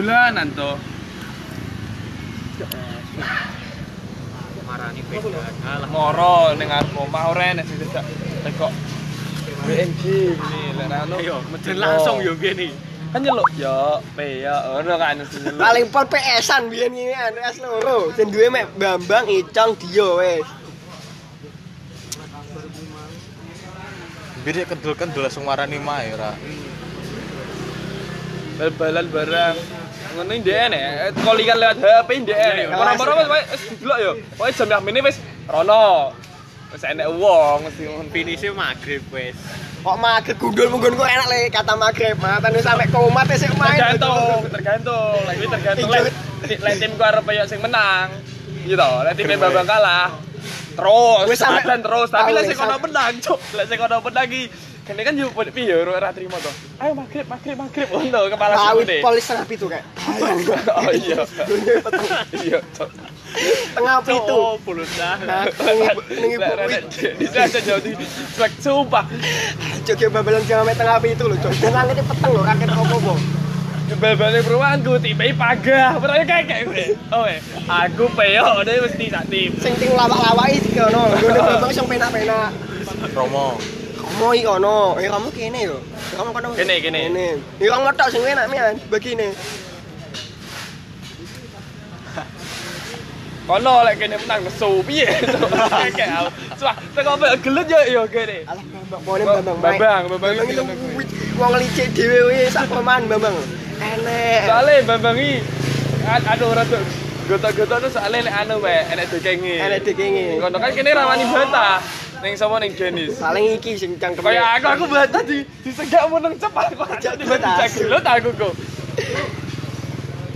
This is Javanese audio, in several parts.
Dolanan to. Marani beda. Alah. Moro ning arep omah ora enek sing tidak tekok BNG ini lek anu Ayo, meden langsung yo ngene. kan nyeluk yo pe yo ngono kan nyeluk. Paling pol PS-an biyen ini PS loro. Sing duwe mek Bambang Icong Dio wis. Biar kendul-kendul langsung marani mae ora. bal-balan barang ngono ndek enek kolikan lewat HP ndek. Enek Iya, ora-ora wis wis didelok yo. Pokoke jam yakmine wis rono. Wis enek wong mesti ngono. Finishnya maghrib wes. Kok maghrib? Gundul mungkin kok enak le kata maghrib. Matane sampe komat sik main. tergantung tergantung. Lagi tergantung. Lek lek timku arep koyo sing menang. Gitu. Lek tim Bambang kalah. Terus Wis sampe- dan terus. Tapi Ah, lek wis sing kono sampe- menang cuk. Lek sing kono menang iki kene kan yo piye yo ora trimo to ayo maghrib maghrib maghrib ngono kepala Tahu sing polis setengah pitu kayak. oh iya iya Tengah pitu. Oh, pulut dah. Nah, ning- ibu Bisa aja jadi swag sumpah. Joge babalan jam tengah pitu lho, Cok. Dan langitnya peteng lho, rakyat apa-apa. Bal-bale peruangku tiba pagah. Pernah kayak kayak gue. Oh, eh. aku peyok udah mesti sak tim. Sing ting lawak-lawaki iki ono. Ngene Bambang sing penak-penak. Romo. Kamu iki ono. Eh kamu kene yo. Kamu kono. Kene, kene. Kene. Ya kamu tok sing enak mian begini. Kono lek kene menang nesu piye. Aku. Wah, teko apa gelut yo yo kene. Alah Bambang, pokoknya Bambang. Bambang, Bambang itu wong licik dhewe wis sak peman Bambang. Enek. Soale Bambang iki ad- aduh ora tuh gotok-gotok tuh soalnya nek anu wae enek dekenge. Enek dekenge. Kono kan kene rawani bata. Ning sapa ning Denis. Paling iki sing cangkem. Kayak aku aku bata di disegak meneng cepat kok. Asu. gelut aku kok.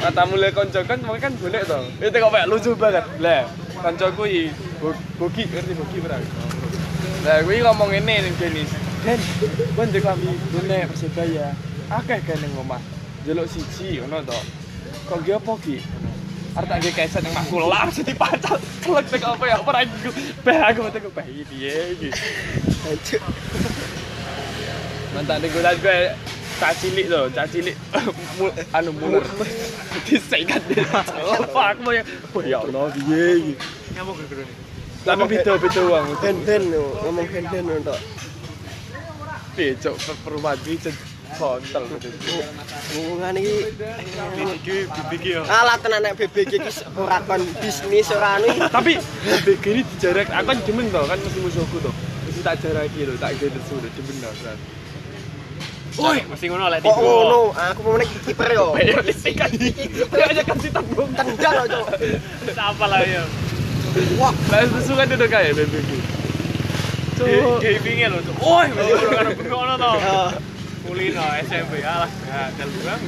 Kata mulai konco kan mau kan golek to. Itu kok kayak lucu banget. Lah, koncoku iki Bo- Bogi ngerti Bogi ora? Lah kuwi ngomong ngene ning Denis. Den, kon ndek kami golek Persebaya. Akeh kan ning omah. Jeluk siji ngono to. Kok ge apa ki? Arep tak nggih keset ning makku langsung dipacat. Kelek tek apa ya? Ora aku. Beh aku metu beh iki piye iki. Hancur. Mantan ning gulan gue cah cilik tuh, cah cilik Mul- anu mulur disekat dia. Oh, aku mau yang, oh ya Allah, piye iki. Nyamuk gede nih. Tapi beda-beda wong. Den-den lho, ngomong den-den lho tok. Piye cok per- perumahan iki cek kontol. Ngomongan iki Iki bibiki yo. alah tenan nek BBG iki ora kon bisnis ora anu. iki. Tapi BG ini dijarak, aku kan demen toh, kan mesti musuhku toh. Mesti tak jaraki lho, tak gede sudah demen toh. San. Woi, mesti ngono lek Kok ngono? Aku mau nek kiper yo. Ayo disikat. Dia aja kasih tembung. Tendang lho, Cok. apa lah yo. Wah, Lah suka duduk kayak BBG. Cuk. Gamingnya lho. Woi, karo ngono to. Kulino SMP alah. Gagal bang.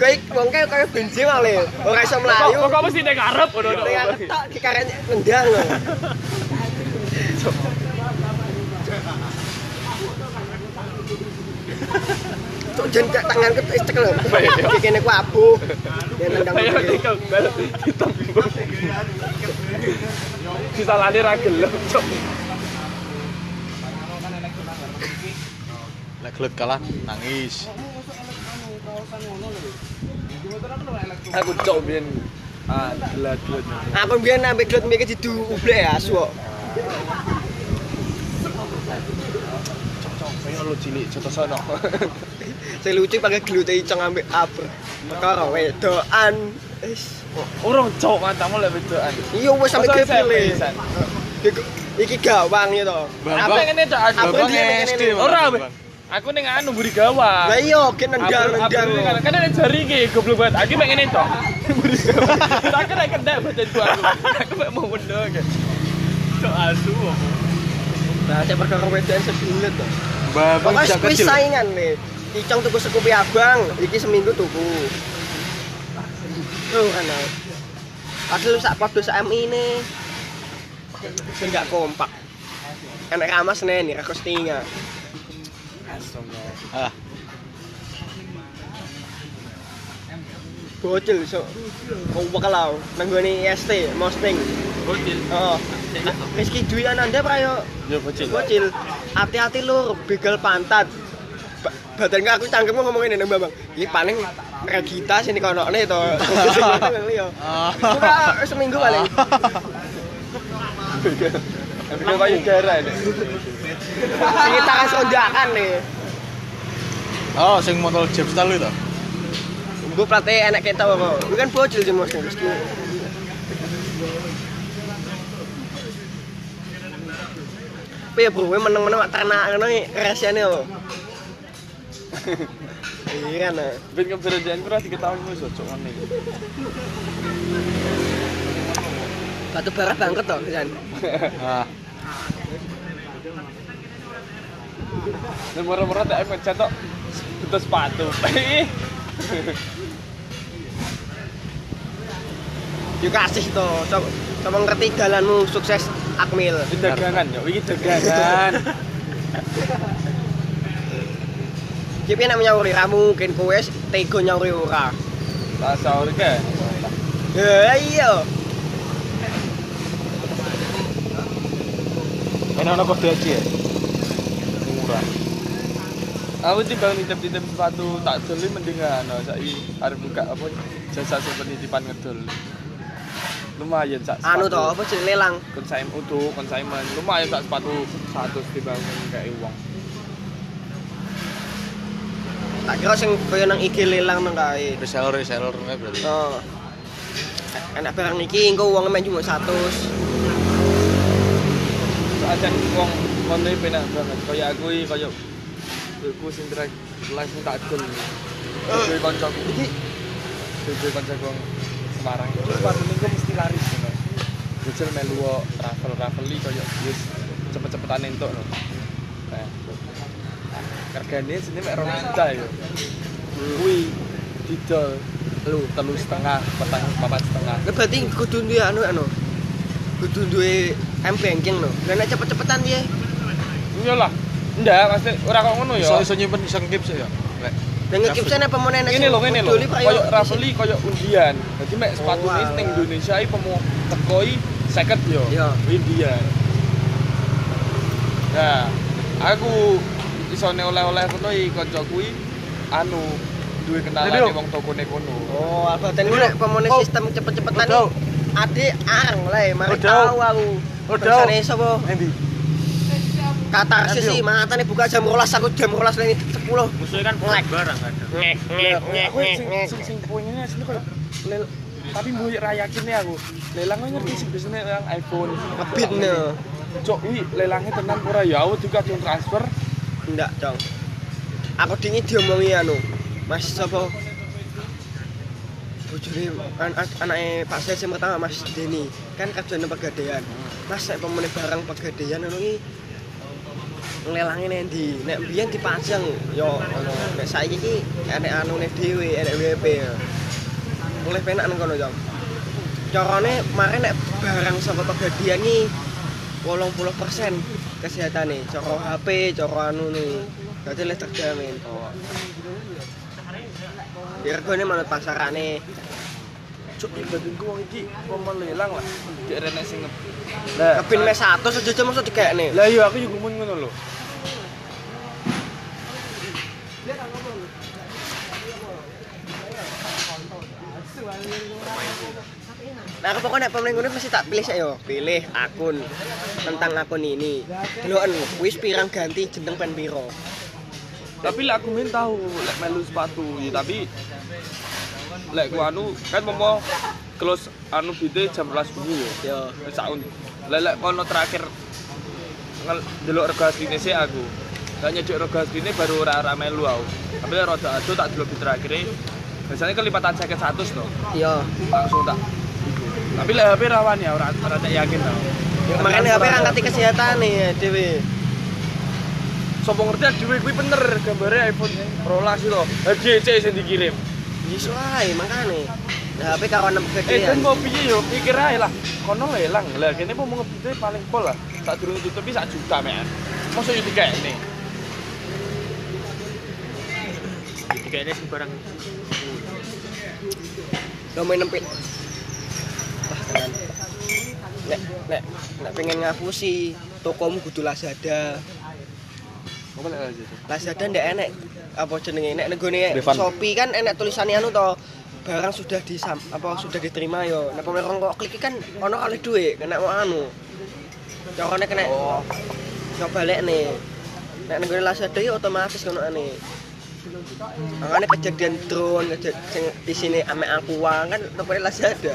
kowe wong kae kaya bensin ale. Ora iso mlayu. Kok mesti nek arep ngono to. Nek ketok dikaren nendang. Cok jen gak tangan ketek lho. Iki kene ku abu. Ya nendang. Ayo dikembal ditembung. Disalahne ra gelem, Cuk. Gelut kalah nangis. Aku cok biyen ah gelat-gelat. Aku biyen ambek glut mikir didu ublek ya asu kok. Ayo lu cilik coto sono. Sing lucu pakai glut icong ambek abr. Perkara wedokan. Wis. Urung cok matamu lek wedokan. Iya wis sampe. SMP-san? Iki gawang ya to. Apa ngene cok aku? Apa ngene? Ora. Aku ning anu mburi gawang. Lah iya gen nendang nendang. ini kan ada jari ki goblok banget. Aku pengen itu. Tak kena baca itu aku. Aku mek mau wendo ke. Cok asu. Nah, saya perkara wedokan sebulan to. Bisa wis kecil. saingan nih. Icong tuku sekupi abang, iki seminggu tuku. Tuh ana. Padahal sak padha sak ini. Sing gak kompak. Enak ramas nih nih, aku setinga. Ah, Bocil so. Kompak kalau nanggone IST, Mosting. Bocil. Oh. Rizky Dwi Ananda prayo Yo bocil. bocil. Hati-hati lur, begal pantat. Ba- Badan aku cangkemmu ngomongin nang Bambang. Iki paling Regita sini konokne to. Iya. Buka seminggu paling. Ambil payudara ini. Sing tangan sondakan nih. Oh, sing motor Jeep style itu. Gue pelatih enak kita apa? Gue kan bocil sih mas. Tapi ya bro, gue meneng-meneng mak ternak ngono iki rahasiane apa? Iya kan. ah. Ben keberadaan ku ora diketahui wis ojo ngene. Batu bara banget toh kan. Dan murah-murah tak ngechat tok. Butuh sepatu. Yo kasih toh. Coba coba ngerti jalanmu sukses Akmil. Ini dagangan yo, iki dagangan. Jadi nak nyauri ramu mungkin kowe tego nyauri ora. Tak sahur ke. Ya iya. Ini ono kode aja ya. Murah. Aku timbang nitip-nitip sepatu tak doli mendingan no, saiki arep buka apa jasa penitipan ngedol. Lumayan sak. Anu toh apa sih lelang. konsaim utuh konsignment lumayan sak sepatu 100 timbang kayak uang Tak kira sing koyo nang IG lelang nang kae. Reseller reseller berarti. Oh. Enak barang niki engko uangnya main cuma 100. Soalnya uang kondo penak banget. Kayak aku iki kayak aku sing direk langsung tak dol Dewe kancaku iki. Dewe kancaku wong Semarang. Itu sepatu minggu mesti lari ngono Jujur melu travel travel iki kayak wis cepet-cepetan entuk no nah harganya sini mek rong juta ya. Kuwi didol lu telu setengah petang papat setengah. Berarti kudu duwe anu anu. Kudu duwe M banking no. Lah nek cepet-cepetan piye? iya lah enggak pasti ora kok ngono ya Iso iso nyimpen iseng keep sih ya. Lek. Lah ngekip sana apa meneh ini loh ini loh Doli, Pak, koyo yo. Rafeli koyo undian jadi mek sepatu Oh, ini alah. ning Indonesia iki pemo tekoi seket yo Iya. undian nah aku isone oleh-oleh kono iki kanca kuwi anu duwe kenalan Jadi, wong tokone kono Oh, albaten ku nek pemene Oh. sistem cepet-cepetan Udah. iki. Adik areng lah, mari Udah. tahu aku. Udah. Bangsane sapa? Endi? Katarsis Nanti, sih, matane buka jam 12 aku jam 12 lagi 10. Musuhnya kan Ngelek. barang ada. Ngek ngek ngek sing poinnya sini lel tapi mbok rayakin ya aku lelangnya ngerti sih biasanya lelang iPhone Ngebit no. cok iki lelangnya tenan ora ya aku juga ada transfer Ndak, Cong. Aku dingin diomongi anu. Mas sapa? Bojone an an- anake Pak sing pertama Mas Deni. Kan kerjane pegadaian. Mas nek pemene barang pegadaian anu iki nglelange nendi? Nek biyen dipajang yo ngono. Nek saiki iki enek anune dhewe, enek WP. Mulai penak nang kono, Cong. Carane mare nek barang saka pegadaian iki 80% kesehatane, cara HP, cara anu nih. Berarti lebih terjamin. Ya regane manut pasarane. Cuk ibadahku wong iki mau lelang lah di rene sing lah Kebin mes 100 aja aja mesti dikekne. lah iya aku juga mun ngono lho Nah, aku pokoknya pemain kuning mesti tak pilih saya yo. Pilih akun tentang akun ini. Deloken wis pirang ganti jeneng pen piro. tapi lek aku main tahu lek melu sepatu ya tapi lek ku anu kan mau close anu bite jam 11 bengi yo Yo. wis sak un lek lek kono terakhir delok rega asline sih aku Lah nyedek rega asline baru ora ora melu aku tapi rada ado tak delok di terakhir biasanya kelipatan jaket 100 to Yo. langsung tak tapi lek HP rawan ya ora ora tak yakin tau Makanya HP angkati kesehatan nih Dewi. Sopo ngerti dhewe kuwi bener gambare iPhone rolas lho. HGC sing dikirim. Yes wae makane. Nah, HP karo enem Eh kan mau piye yo mikir ae lah. Kono lelang. Lah kene mau ngebite paling pol lah. Sak durung tutupi sak juta men. Mosok yo dikene. Kayaknya sih barang Lo main tenan. Nek nek nek pengen ngapusi tokomu kudu Lazada. Apa lek? Lazada ndak enek apa jenenge? Nek Refund. Shopee kan enek tulisannya anu to barang sudah di apa sudah diterima yo. Nek pemerong kok klik kan ono kali duit kena mau anu. Carane kena Oh, coba balik nih nek nenggone Lazada yo otomatis kono ane. Makanya kejadian drone kejadian sing di sini ame aqua kan tempatnya Lazada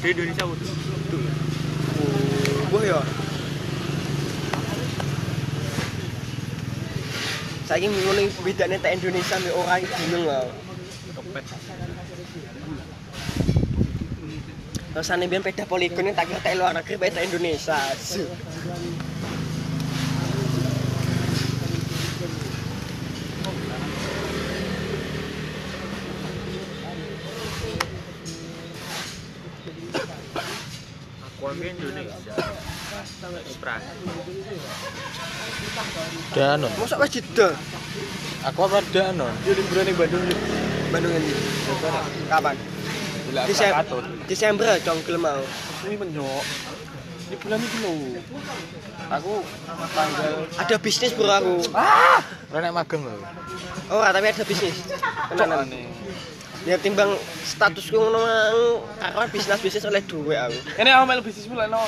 di Indonesia udah. Tuh. Wah ya. Saiki ngene bedane tak Indonesia mbek orang bingung lah. Topet. Rasane biyen peda poligon tak kira tak luar negeri tak Indonesia. Su. Aku ambil Indonesia. Operasi. Danon. Mosok wis jeda Aku apa Danon? Yo liburan ning Bandung yo. Bandung ini. Kapan? Bila Desem- katut. Desember congkel mau. Ini menyok. Ini bulan ini lho. Aku tanggal Ada bisnis bro aku. Ora nek magang lho. Oh, tapi ada bisnis. Aneh. Ya timbang statusku ngono mang karo bisnis-bisnis oleh duwe aku. Ini aku melu bisnis mulai no.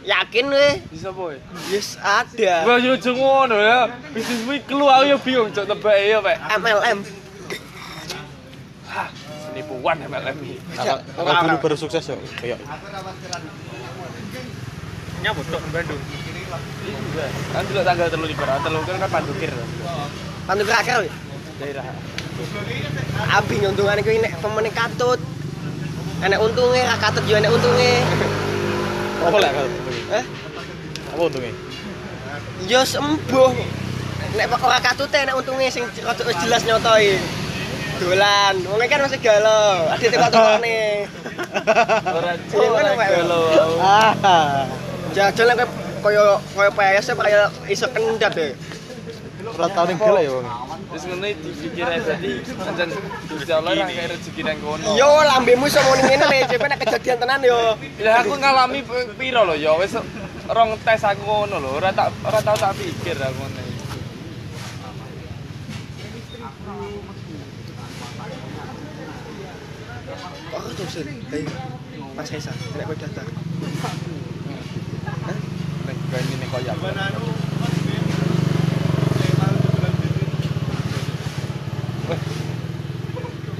Yakin weh? Bisa boy. Yes ada. Gua yo aja ngono ya. Bisnis kuwi keluar aku yo bingung cok tebake ya, Pak. MLM. Penipuan MLM iki. Dulu baru sukses yo. Kayak Nyabut tok Bandung. Iya. Kan dulu tanggal telu liburan, telu kan kan pandukir. Pantu kerakar weh. Daerah. Abi nguntungane kuwi nek pemene katut. Enek untunge ra katut yo enek untunge. apa lek kalau Eh, Apa untungnya? yo sembuh. Nek ora katut enek untunge sing rada jelas nyotoi. Dolan, wong kan masih galau. Ade tekok-tekokne. Ora Oh, kan, Pak? Ah. Jajal nek koyo koyo PS apa kaya iso kendat deh. Ora tau ning gila ya wong. Terus ngono dipikir ae dadi pancen Gusti Allah ra kayak rezeki nang kono. Yo lambemu iso muni ngene le, cepet nek kejadian tenan yo. Ya aku ngalami piro lho ya wis rong tes aku ngono lho, ora tak ora tau tak pikir aku ngono. Kok aku tuh Hei, Mas Esa, nek kowe data. Nek gani nek koyo aku. Weh. Ya,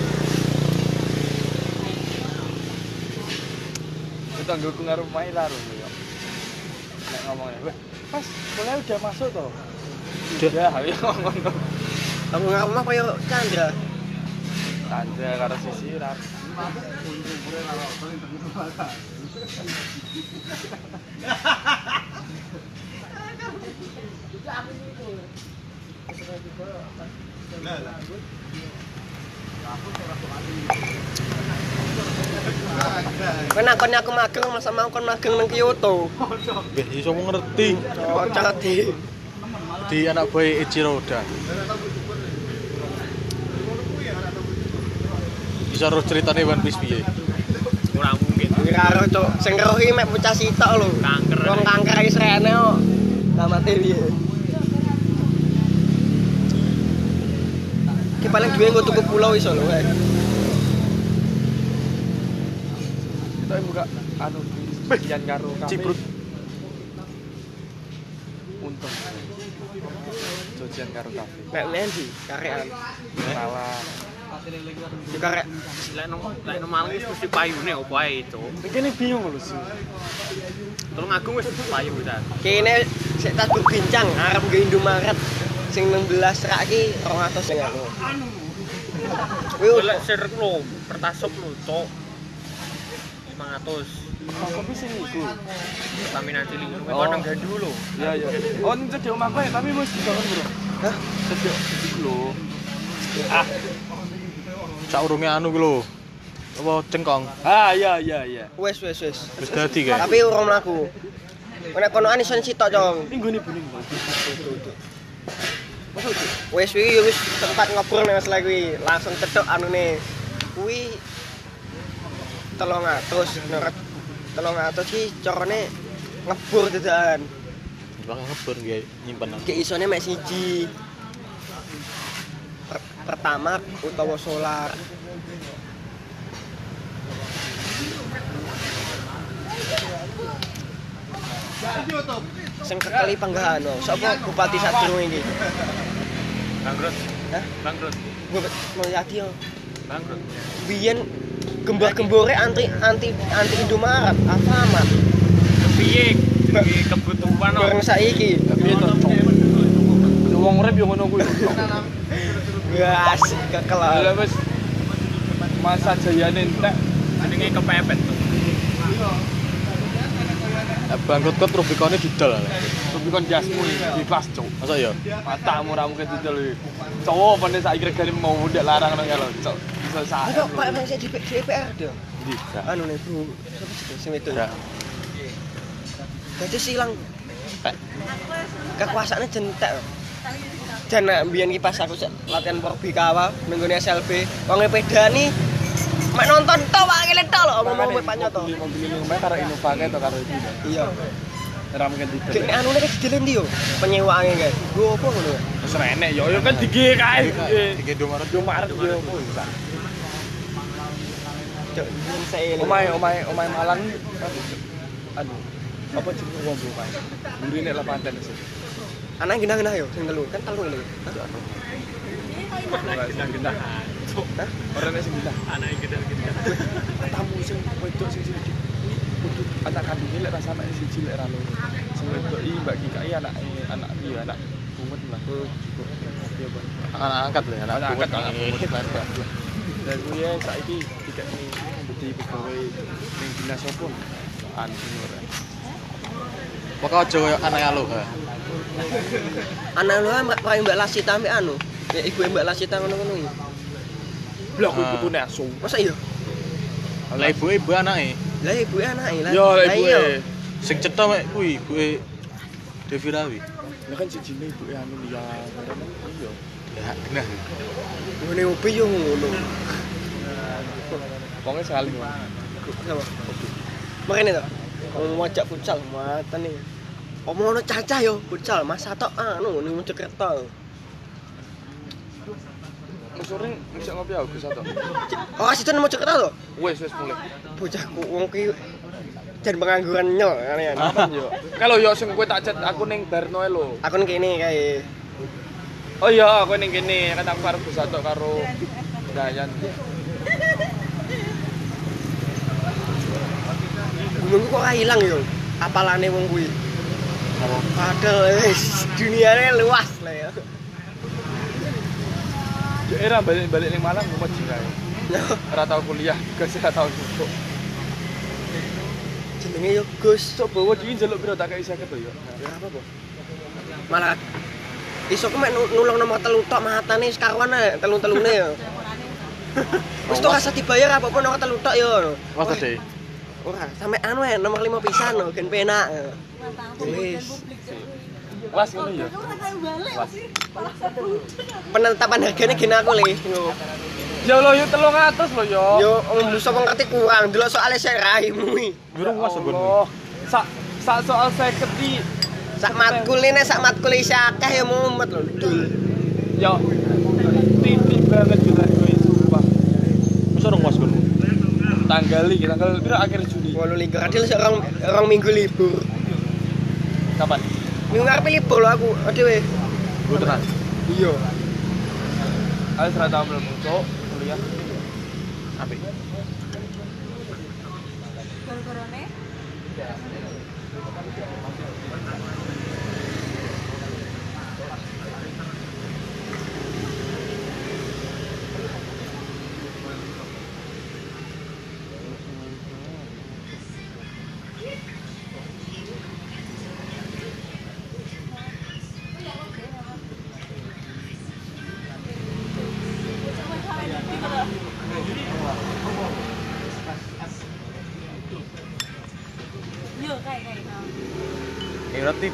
Itu anggoku ngaruh mai laro ya. Nek ngomongnya, weh, Mas, mulai udah masuk toh? Udah, ya ngomong. Aku nggak rumah koyo Chandra. Tanda karo sisi rap. Kowe nakoni aku magang masa mau kon magang nang Kyoto. Nggih iso ngerti Cocok di di anak boy Ichiro Oda. Bisa terus ceritane One Piece piye? kurang mungkin. cok sing roh iki mek bocah sitok lho. Kanker. Wong kanker iki srene kok. Lamate piye? Ki paling duwe nggo tuku pulau iso lho. Kita buka anu sekian karo kafe. Cibrut. Untung. Jojian karo kafe. Mek Lendi karean. Malah. Yo karek Lek nang lek nang Malang wis mesti payune opo ae itu. Ini bingung lho sih. Tulung Agung wis payu ta. kene sik tak berbincang arep nggo Indomaret sing 16 rak iki 200 sing aku. Kuwi Lek sirek lho, pertasop lho, cok. 500. Kopi sing iku. Stamina cilik ngono kuwi Oh. kono gandu lho. Iya iya. Oh, ini cedek omahku ya, tapi mesti bangun, Bro. Hah? Cedek iku lho. Saurunge anu ki lho. Apa cengkong? Ah, iya iya iya. Wes wes wes. Wis dadi kae. Tapi urung mlaku. Nek konoan iso sitok, Cong. Minggu ini bening. Wes iki ya wis tempat ngobrol nek masalah kuwi. Langsung cedok anune. Kuwi 300 menurut 300 ki carane ngebur dadakan. Bang ngebur nggih nyimpen. Ki isone mek siji. Per- pertama utawa solar. Sing kekeli panggahan no. Sapa bupati sadurunge iki? Bangkrut. Hah? Bangkrut. Bupati Mulyadi yo. Bangkrut. Biyen gembor-gembore anti anti anti Indomaret, Alfamart. Piye kebutuhan no. Bareng saiki. Piye to, Cok? Ya wong urip yo ngono kuwi. Gas kekelan. Lah wis masa jayane entek. jenenge kepepet tuh. Bangkrut kok Rubicone didol. Kon jasmu di kelas, Cok. Masa ya? Matamu ra mungkin didol iki. Cowok pane saiki regane mau ndak larang nang kalau, Cok. Bisa sak. Ayo Pak Bang saya di di DPR dia. Ndi? Anu nih Bu, siapa sih sing itu? Ya. Jadi silang Tek. kekuasaannya jentek. Dan nak mbiyen ki pas aku latihan Porbikawa minggune SLB, wong pedani mek nonton tok Pak ngene tok lho ngomong mek panyoto. Mobil ini karo Innova kae to karo iki. Iya. Ra mungkin didol. Gek nek anune kan dideleng ndi yo? Penyewaane guys. Go apa ngono? Wis renek yo yo kan dige kae. Yo marep yo. Cok, Omae omae omae Malang anu apa jenenge wong omae. Burine lapangan tenis. Anak genah-genah yo sing telu, kan telu lho. Sing gendah. Hah? Ora nek sing gendah. Anake gede-gede. Tamu sing wedok sing siji. Kudu anak kandungnya lek rasa anak siji lek ra loro. Sing wedok iki Mbak Kika iki anak anak iya anak bunget lah. Anak angkat lho, anak Anak angkat. angkat, anak bunget. Dan kuwi saiki tidak nih jadi pegawai ning dinas apa? Anu ora. Pokoke aja koyo anak alo ha. Anak lu kan Mbak Lasita ambek anu. Ya ibu Mbak Lasita ngono-ngono iki. Blok kuwi Ah. putune asu. Masa iya? Lah ibuke ibu anake. Lah ibu anake lah. Yo Lah ibu iya. Sing cetha mek kuwi ibuke Devi Rawi. Lah kan jijine ibu e anu ya. Iya. Ya, genah. Ngene opo yo ngono. Wonge saling lah. Makane to. Wong ngajak futsal matan nih. Omong ono cacah yo futsal, masa tok anu ning Mojokerto. Sore bisa ngopi aku satu. Oh, situ nang Mojokerto to? Wes wes mulai. Bocahku wong ki jan pengangguran nyel kalian. Yo. Kalau yo sing kowe tak chat aku ning Barno lho. Aku ning kene kae. Oh iya, aku ning kene kan aku arep satu karo Dayan. Gunungku kok ilang yo. Apalane wong kuwi. Padahal wis duniane luas lah ya. Yo era balik-balik ning Malang mau kae. Ora tau kuliah, gak ora tau cukup. Jenenge yo Gus. Sok bawa iki njaluk piro tak kei 50 to yo. Ya apa, Bos? Malah iso ku mek nu- nulung nomor telu tok matane sekaruan ae telu-telune yo. Wis tok rasa dibayar apa-apa nomor telu tok yo. Masa deh. Ora, sampe anu ya nomor 5 pisan lho, gen penak. Wis. Kelas ngono yo. Penetapan harganya gen aku le. Yo. Ya Allah yo 300 lho yo. Yo wong sapa ngerti kurang, delok soalnya saya raimu iki. Durung was Ya. Allah. Sak sak soal 50 iki Sak matkul ini sak matkul isi akeh ya mumet lho, dul. yo titik banget kita kowe sumpah. Wis ora was ben. Tanggal iki tanggal piro akhir Juni. Walu liga adil seorang orang minggu libur. Kapan? Minggu ngarep libur lho aku, adewe. Gue tenan. Iya. Aku serah tahu belum cok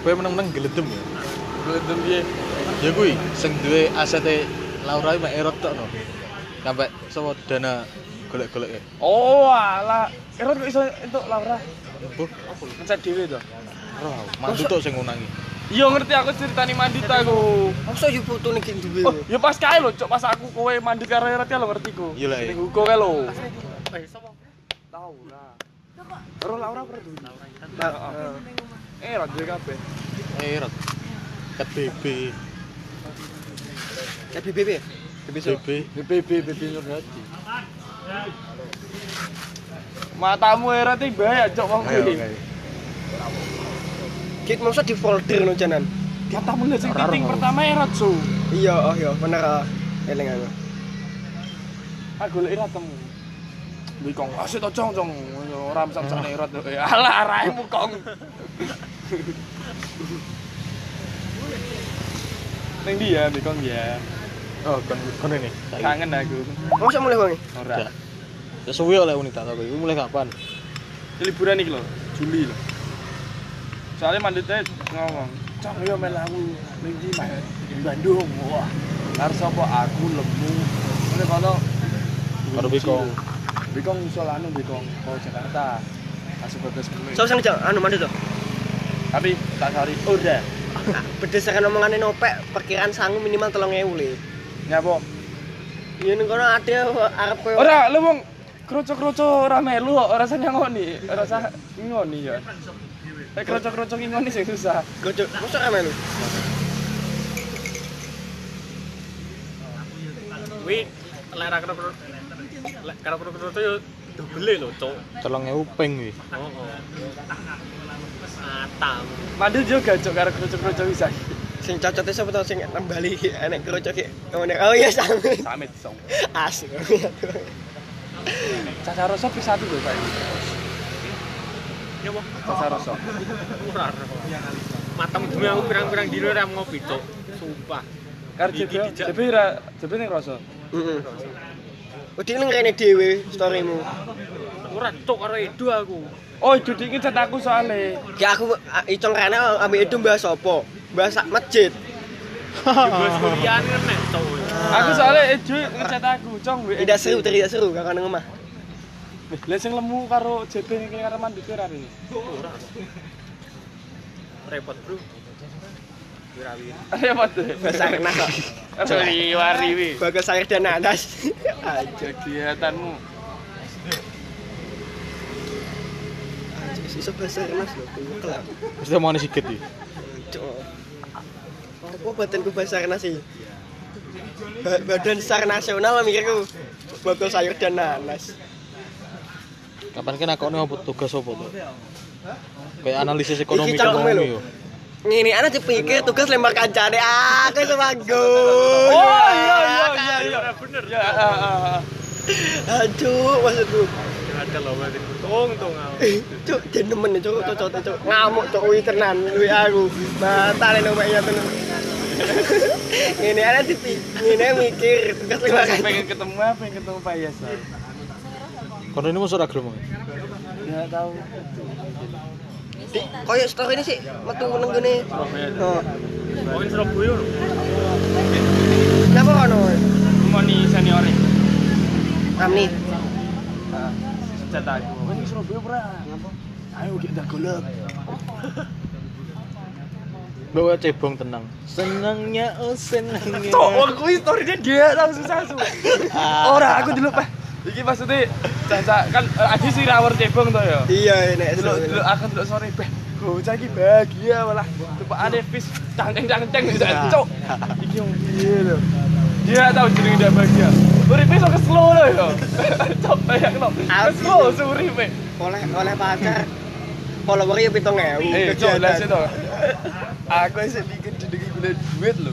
Tiba meneng-meneng geledem ya. Gelem piye? Ya kuwi sing duwe asete Laura mek Erot tok no. Sampai sapa dana golek-golek ya. Oh, alah. Erot kok iso entuk Laura? Buh, Mencet dhewe to. roh, mandu tok sing ngunangi. Iya ngerti aku ceritani mandut aku. Masa yo foto ning gini duwe. Oh, ya pas kae lho, cok pas aku kowe mandut karo Erot ya lho ngerti ku. Iya. Ning hugo kae lho. Eh, sapa? Laura. Karo Laura. Laura Intan. Nah, Eh, Erot dhewe kabeh. Erot. Ket BB, kayak BBB ya? BB. BBB BB Nurhati. Matamu Erot iki bahaya cok wong kuwi. ayo. Kit masa di folder no janan. Matamu lho sing Ora titik pertama Erot su. Iya, oh iya, bener ah. Eling aku. Aku golek Erot temu. Wih kong, asyik to cong cong, ora samsane Erot. Alah arahmu kong. Neng dia, Bikong ya. Oh, kon kon ini. Kangen aku. Masa mulai wangi? Ora. Ya suwi oleh wanita tau kuwi. Mulai kapan? liburan iki lho, Juli lho. Soalnya mandutnya ngomong, "Cong yo mel aku ning? Di Bandung." Wah. Harus apa aku lemu. Ngene kono Karo Bikong. Bikong iso anu Bikong ke Jakarta. Masuk bagas meneh. So sang jang anu mandu to. Tapi tak sari udah. Nah, berdasarkan omongannya Nopek, perkiraan sangu minimal 3000 le. Nyapa? Iya ning kono ada arep koyo Ora, lu wong kroco-kroco ora melu kok, ora usah ngoni, ora usah ngoni ya. Eh kroco-kroco ngoni sing susah. Gojo, masa ame lu? Kuwi lek ra karo lek karo karo yo dobele lho, Cuk. 3000 ping kuwi. Oh. Atang. Mandul juga cok karo kroco-kroco bisa. Sing cocoknya siapa tau sing nembali enek kroco ki. Oh iya sama. Samit song. Asik. Caca rasa pi satu lho saya. Ya apa? Caca rasa. Ora. Matem demi aku pirang-pirang dino ora ngopi, Cuk. Sumpah. Iki jebe, jebe ra, jebe ning rasa. Heeh. Wedi ning rene dhewe storymu. Ora Cuk karo Edo aku. Oh, itu dingin cat aku soalnya. Ya aku ah, icong rene ambek itu bahas apa? Bahas sak masjid. Bahas kuliah nek, Cuk. Aku soalnya Ejo ngecat aku, cong. Tidak seru, tidak seru kakak nang omah. Eh, Lah sing lemu karo jebe ning karo ora ini. Ora. Repot, Bro. Wirawi. Repot kok. Wari wi. Bagas air dan nanas. Aja. Kegiatanmu. Iso bahasa renah lho, kelak. Mesti mau sikit iki. Cuk. Apa badanku bahasa renah sih? Ba- Badan Sar Nasional mikirku. Bakal sayur dan nanas. Kapan kan aku apa tugas apa tuh? Kayak analisis ekonomi lho. yo. Ngene ana dipikir tugas lempar kancane aku semanggo. Oh iya iya iya iya. bener. Ya, ah, ah, ah. Aduh, maksudku. Ada loh berarti. Tung tung aku. Eh, Cuk, jen nemen cuk, cuk, cuk, cuk. Ngamuk cuk kuwi tenan kuwi aku. Batal nek mek tenan. Ngene ana dipikir, ngene mikir tugas lempar kancane. pengen ketemu apa? Pengen ketemu Pak Yasa. Kono ini masuk agama. Ya tahu. Koyo story ini sih metu nang gene. Surabaya. Oh, Oh, ini Surabaya lho. kenapa kono? Mau nih senior Amni. Cat aku. Ini Surabaya ora. Ayo kita golek. Bawa cebong tenang. Senangnya oh senangnya. Cok, wong kuwi storynya dia tahu susah su. Ora, aku dulu Pak. Iki maksudnya caca kan eh, Adi sih rawar cebong to ya. Iya, nek Dulu dulu aku dulu sore beh. Bocah iki bahagia malah. Tepakane fish cangceng-cangceng cok. Iki yang piye lho. Dia tahu jenenge dia bahagia. Uripe sok slow lho ya. Cok bayangno. Slow suripe. oleh oleh pacar followernya pitung ewu Eh, cok lah sih to. Aku sih bikin jenenge gula duit lho.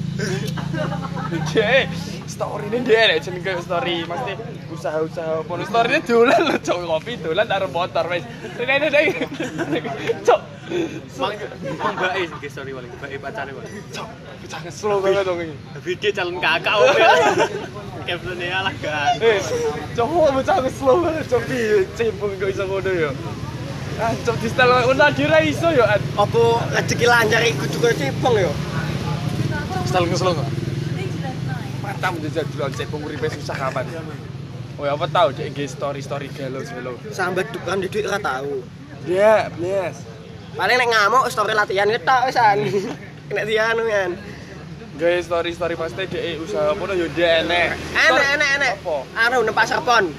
Oke, story ini dia nih, jenenge story, mesti usaha-usaha pun story ini dolan lho, cok kopi dolan taruh motor wes. Ini ini cok. Mang mang bae sing story paling bae pacare paling. Cok, jangan slow banget dong ini. Video calon kakak oke. Captionnya alah kan. Eh, cok, bocah slow banget, cok piye cebong kok iso ngono ya. Ah, cok di koyo ngono dira iso yo. Apa rezeki lancar iku juga cebong yo. Style ngeselong kok. Matam jajal dulon cek uripe susah kapan. Oh, apa tahu cek nge story-story galau-galau. Sampai dukan di duit ora tau. Ya, yes. Paling nek ngamuk story latihan ketok wisan. Nek dianu kan. Gawe story-story pasti dhek usaha apa yo dhek enek. Enek enek enek. Anu numpak serpon.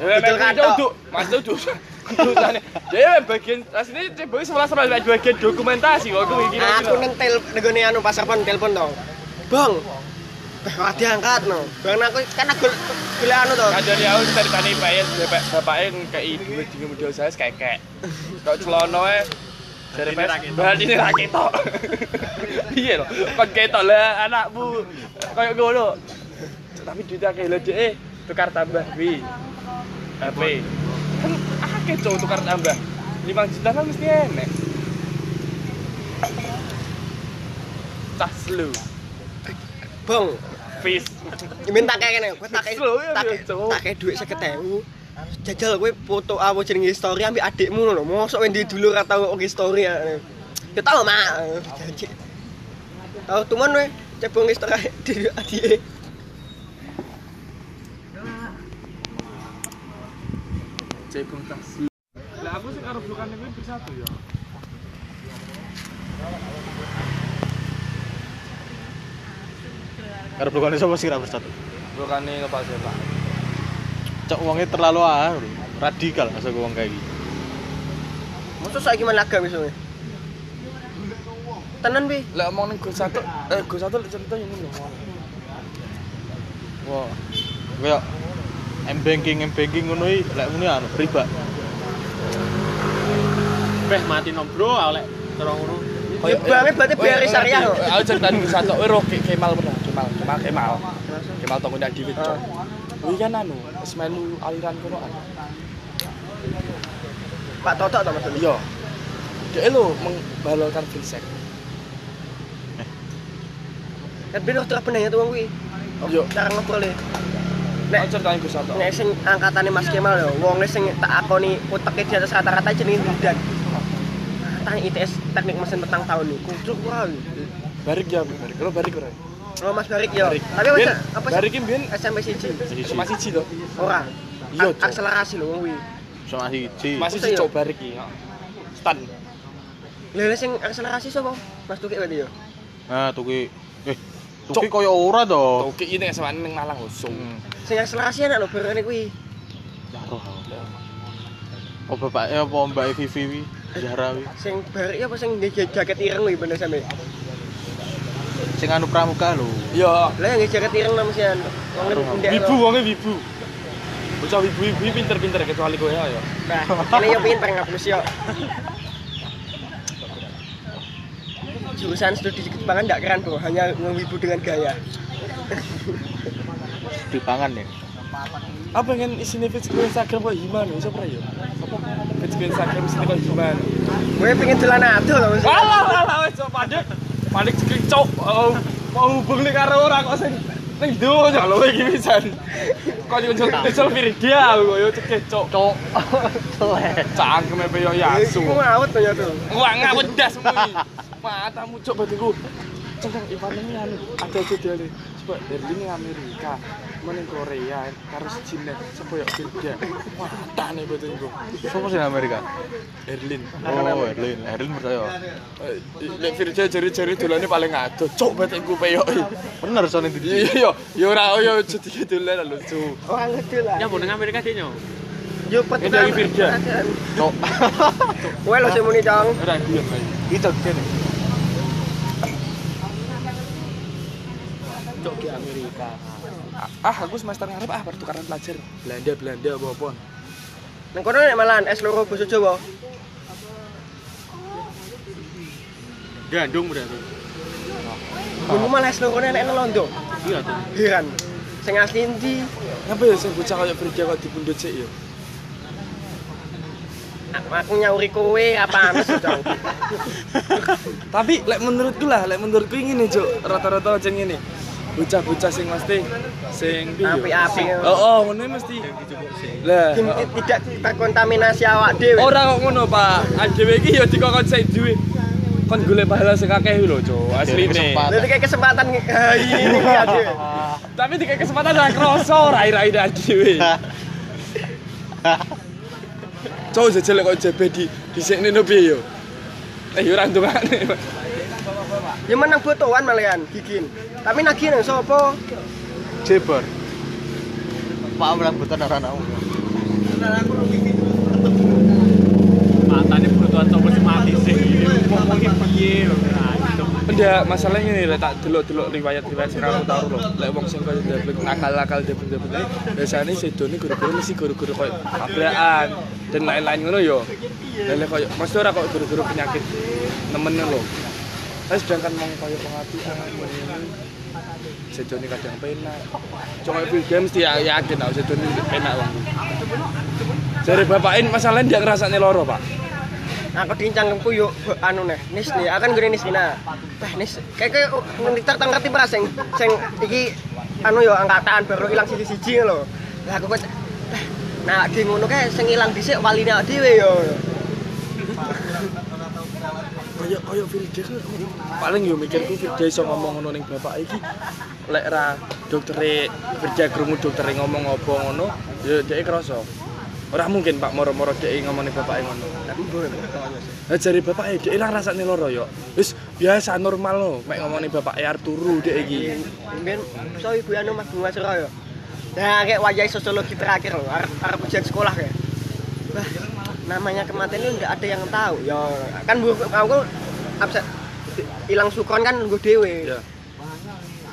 Eh, Betul katok. Duk. Mas. Tulisane. Dia bagian asline cebok 11 sama bagian dokumentasi kok aku iki. Aku nentel negone anu pas serpon telepon to. Bang. Eh, ora diangkat no. Bang aku kan aku golek anu to. Kan dari aku ceritane bae bapak bapake kei duit di modal saya kekek. Kok celono e dari mes, ra ketok. berarti ini ra ketok. Piye lho, kon ketok lah anakmu kayak ngono. Tapi duit akeh lho Dek, eh, tukar tambah wi. HP. Kan akeh cowok tukar tambah. 5 juta kan mesti enek. Tas lu. Bang, Fish. minta kayak kene, kowe tak tak tak duit 50.000. Jajal kowe foto aku jeneng story ambek adikmu lho. Mosok endi dulu ora tau nge story ya. Ya tau, Mak. Janji. Tau tuman kowe cebong nge story di adike. cebong tas lah aku sih karo bukan ini bersatu ya Karo blokane sapa sih ra bersatu? bukan ini lepas ya pak Cok wongnya terlalu ah, radikal masa wong kayak gitu. Mosok saiki main laga misalnya. Tenan bi. lah omong nih gue satu eh gue satu cerita ini loh Wah. Kayak m banking m banking ngono iki lek muni anu riba. Beh mati no bro, oleh terus ngono. Banget berarti biar syariah kok. aku ceritain gue satu eh Ke- kemal pernah kemal kemal kemal kemal tonggo ndak diwit cok Wih kan anu, semelu aliran kono anu. Pak Toto to maksudnya. Iya. Dia lo membalolkan filsek. Kan bener tuh apa nanya tuh wong kuwi. Yo. Cara ngobrol e. Nek ceritain gue satu. nek sing angkatane Mas Kemal lho, wong sing tak akoni uteke di atas rata-rata jenenge Wildan. Tanya ITS teknik mesin petang tahun nih, kucuk ora. Barik ya, barik. Lo barik ora? Oh Mas Barik ya. Barik. Tapi Biyen, apa apa Barik biyen SMP siji. masih ci to. Ora. Iya. Akselerasi lho wong kuwi. Sama siji. Masih Masa iya? cok barik iki. Stan. Lha lha sing akselerasi sapa? Mas Tuki berarti ya. Nah, tuki eh tuki koyo ora to. Oke, ini sama ning Malang. So. Hmm. Sing akselerasi enak lho berene kuwi. Ya roh. Oh bapaknya apa mbak Vivi wi? Zahra wi. Sing Barik apa sing jaket ireng kuwi bener sampe. Sing anu pramuka lho. Iya. Lah yang jaket ireng namanya wong ndek. Wibu wonge wibu. Bocah wibu-wibu pinter-pinter kecuali kowe ya. Nah, ini yo pinter ngapus yo. Jurusan studi Jepangan enggak keren bro, hanya ngewibu dengan gaya. Di pangan ya. Apa pengen isine feed gue Instagram kok gimana? Ora ya? Gue Instagram isine kok gimana? Gue pengen jalan ado loh maksudnya. Alah alah wis cok panik. Panik cekik cok. Oh, Mau hubung nih karo ora kok sing ning donya lho iki pisan. Kok yo nyel Firdia aku yo cekik cok. Cok. Cangkeme pe yo yasu. Iku ngawet tuh ya tuh. Wah ngawet das kuwi. Matamu cok batiku. Cengkang Ivan ini anu ada dia nih. Coba Berlin ning Amerika, mana Korea, karo Cina, sapa ya Firdia. Wah, tane batinku. Sopo sing Amerika? Berlin. Oh, Erlin. Erlin percaya. Eh, Lek Firja jari-jari dolane paling ado. Cok batikku peyok. Bener soalnya di Iya, ya ora yo jadi dolan lucu. Orang ngedul lah. Ya mau nang Amerika sih nyo. Yo Ini dari Firja. Cok. Gue lo sih muni. Ora guyon lagi. Itu kene. Amerika. Ah, aku semester ngarep ah pertukaran pelajar Belanda Belanda apa-apa. Nang kono nek malahan es loro basa Jawa. Gandung berarti. Ngono malah es loro nek nang Londo. Iya tuh. Heran. Sing asli endi? Ngapa ya sing bocah kaya Firja kok dipundhut sik ya? Aku nyauri kowe apaan sih? Tapi lek menurutku lah, lek menurutku ngene, Cuk. Rata-rata aja ngene. Bocah-bocah sing mesti sing Oh, oh, ngono mesti. Lah, tidak terkontaminasi awak dhewe. ora kok ngono, Pak. Adewe iki yo dikokon sing duwe. Kon golek pahala sing akeh lho, Cuk. Asline. kesempatan. Jadi kayak kesempatan ah, ini ya dhewe. Tapi dikek kesempatan ora kroso rai-rai adewe. Cuk jajal kok jebe di disikne no piye yo. Eh ora ndongane. Ya menang botoan malian gigin. Tapi nagih nang sapa? Jebar. Pak Amran bukan orang anakmu. matanya butuh coba sih mati sih ngomongin piye masalahnya ini tak delok-delok riwayat-riwayat sing aku tahu lho. Lek wong sing kaya debek nakal-nakal debek-debek iki biasane sedone guru-guru mesti guru-guru koyo tabrakan dan lain-lain ngono yo. Lah lek koyo mesti ora kok guru-guru penyakit nemen lho. Tapi sedangkan wong koyo pengapian ngene sedone kadang penak. Cuma film game mesti ya- yakin aku sedone penak wong. Jare bapakin masalahnya dia ngerasane loro, Pak. Aku dincangku yuk anu nih, nis nih, akan gini nis Vina. Bah nis, kayak kayak tak ngerti pas sing sing iki anu yo angkatan baru hilang siji siji lho. Lah aku kok bah, nah di ngono kae sing ilang dhisik waline awake dhewe yo. Kaya kaya Firda paling yo mikirku Firda iso ngomong ngono ning bapak iki lek ra doktere Firda krungu doktere ngomong apa ngono ya dhek krasa. Ora mungkin Pak moro-moro dhek ngomong ning bapake ngono. Lah jare bapake dhek ilang rasane loro yo. Wis biasa normal lo mek ngomong ning bapake arep turu dhek iki. Mungkin so ibu anu Mas Bunga Suraya. Nah, kayak wajah sosiologi terakhir loh, arep arep ujian sekolah kayak. Wah, namanya kematian itu nggak ada yang tahu. Ya, kan bu, aku absen hilang sukron kan gue dewe. Ya.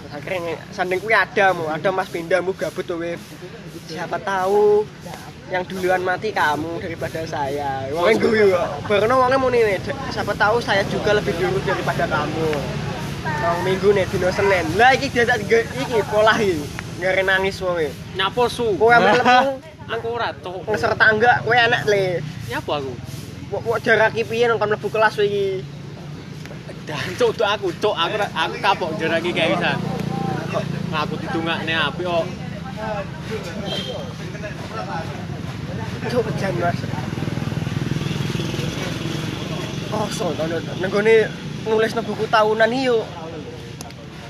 Akhirnya sanding kuwi ada mu, ada Mas Pindah mu gabut tuh. Siapa tahu yang duluan mati kamu daripada saya. Wong gue baru wongnya mau nih, siapa tahu saya juga lebih dulu daripada kamu. Nang minggu nih dino Senin. Lah iki dia tak iki pola iki. Ngare nangis wonge. nyapo su Kowe ambek lemu aku ora tuh ngeser tangga kowe enak le. nyapo aku Kok kok jaraki piye nang kon mlebu kelas iki? dan cuk tuh aku cuk aku aku kapok jaraki kayak bisa aku ditungakne api kok Cuk jan Mas. Kosong to nenggone nulis nang buku tahunan iki yo.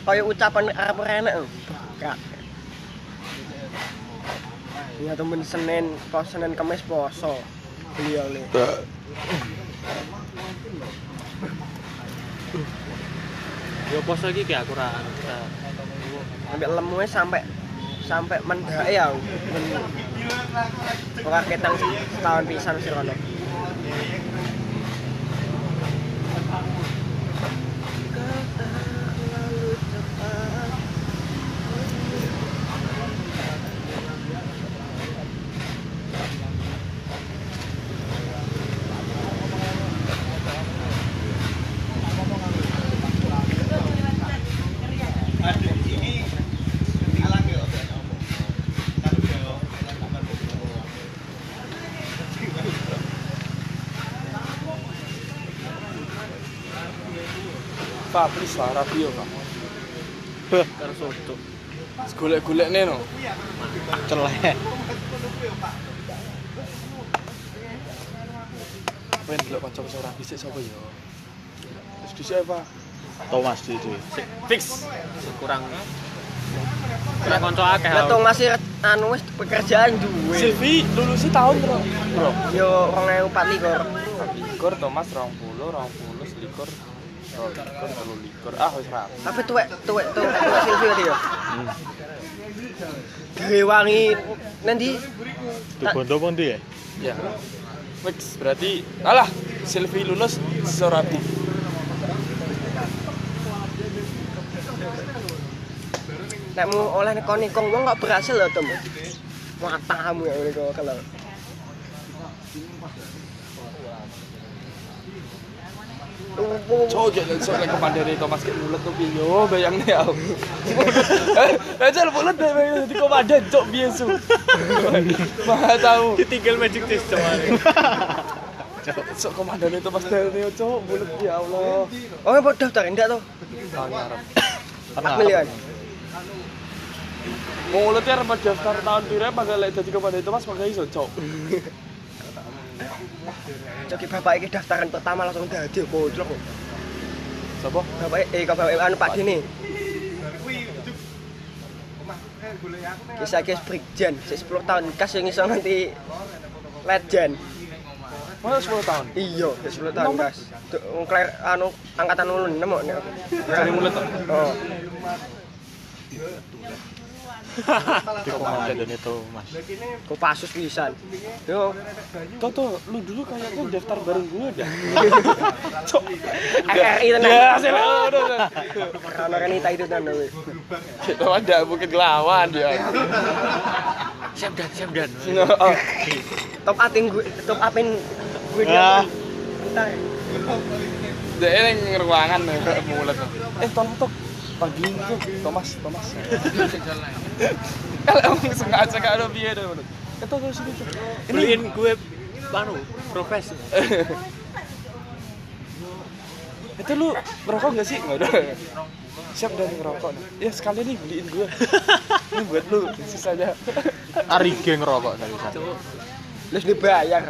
Kaya ucapan arep enak. Gak. Ya temen Senin, kok Senin Kamis poso. Beliau nih. yo pos lagi kayak aku ra ra- Sampai sampai sampai mendake ya. Men ora ketang setahun pisan sih kono. Pak, please lah radio, Pak. karo soto Golek-golek nih no. Celek. Wen delok kanca wis ora bisik sapa ya. Wis dhisik Pak. Thomas di itu. Fix. kurang kurang konco akeh Lah masih anu wis pekerjaan duwe. Silvi lulusi tahun bro. Bro. Yo 2024 Likur Thomas 20, 20, selikur. Oh, likur, telu likur. Ah, wis ra. Tapi tuwek tuwek tuwek tuwek Silvio dia. Gawe wangi nanti Di Bondo pun dia. Ya. Fix berarti alah Silvi lulus Sorabi. nek mau oleh nikon-nikon wong kok berhasil lho, Tem. Matamu ya kok kalau. Cok gak sok lek kepandene Thomas kayak mulut tuh piye yo bayangne aku. Eh, jal mulut deh bayang di komandan cok piye su. Mah tahu. ditinggal magic system Sok komandane Thomas Dene cok mulut ya Allah. Oh, mau daftar enggak tuh? Ah, ngarep. 4 miliar. Mulutnya arep daftar tahun pira pas lek dadi komandan itu Mas makanya iso, Cok. Jadi bapak iki daftaran pertama langsung dadi bocok. Sopo? Bapak eh kok bapak anu Pak Dini. Kisah kisah Brigjen, sik 10 tahun kas yang iso nganti legend. Mana 10 tahun? Iya, sik 10 tahun kas. Kler anu angkatan ulun nemu nek. Dari mulut. Oh, Di komandan itu, Mas. kok pasus pisan. Yo, Toto, lu dulu kayaknya daftar bareng gue dah. Cok. RRI tenan. Ya, sih, udah, udah. Karena kan itu itu tenan weh. Kita ada bukit lawan dia. Semdan, semdan. Oh. Top atin gue, top apin gue dia. Entar. Dia yang ruangan nih mulut. Eh, tolong tok. Pagi itu Thomas, Thomas. Kalau emang sengaja gak ada biaya deh. Eh, sini tok. Beliin gue anu, profes. Itu lu ngerokok gak sih? Enggak ada. Siap dan ngerokok. Ya sekali nih beliin gue. Ini buat lu, sisanya. Ari geng rokok dari sana. Cuk. Terus dibayar.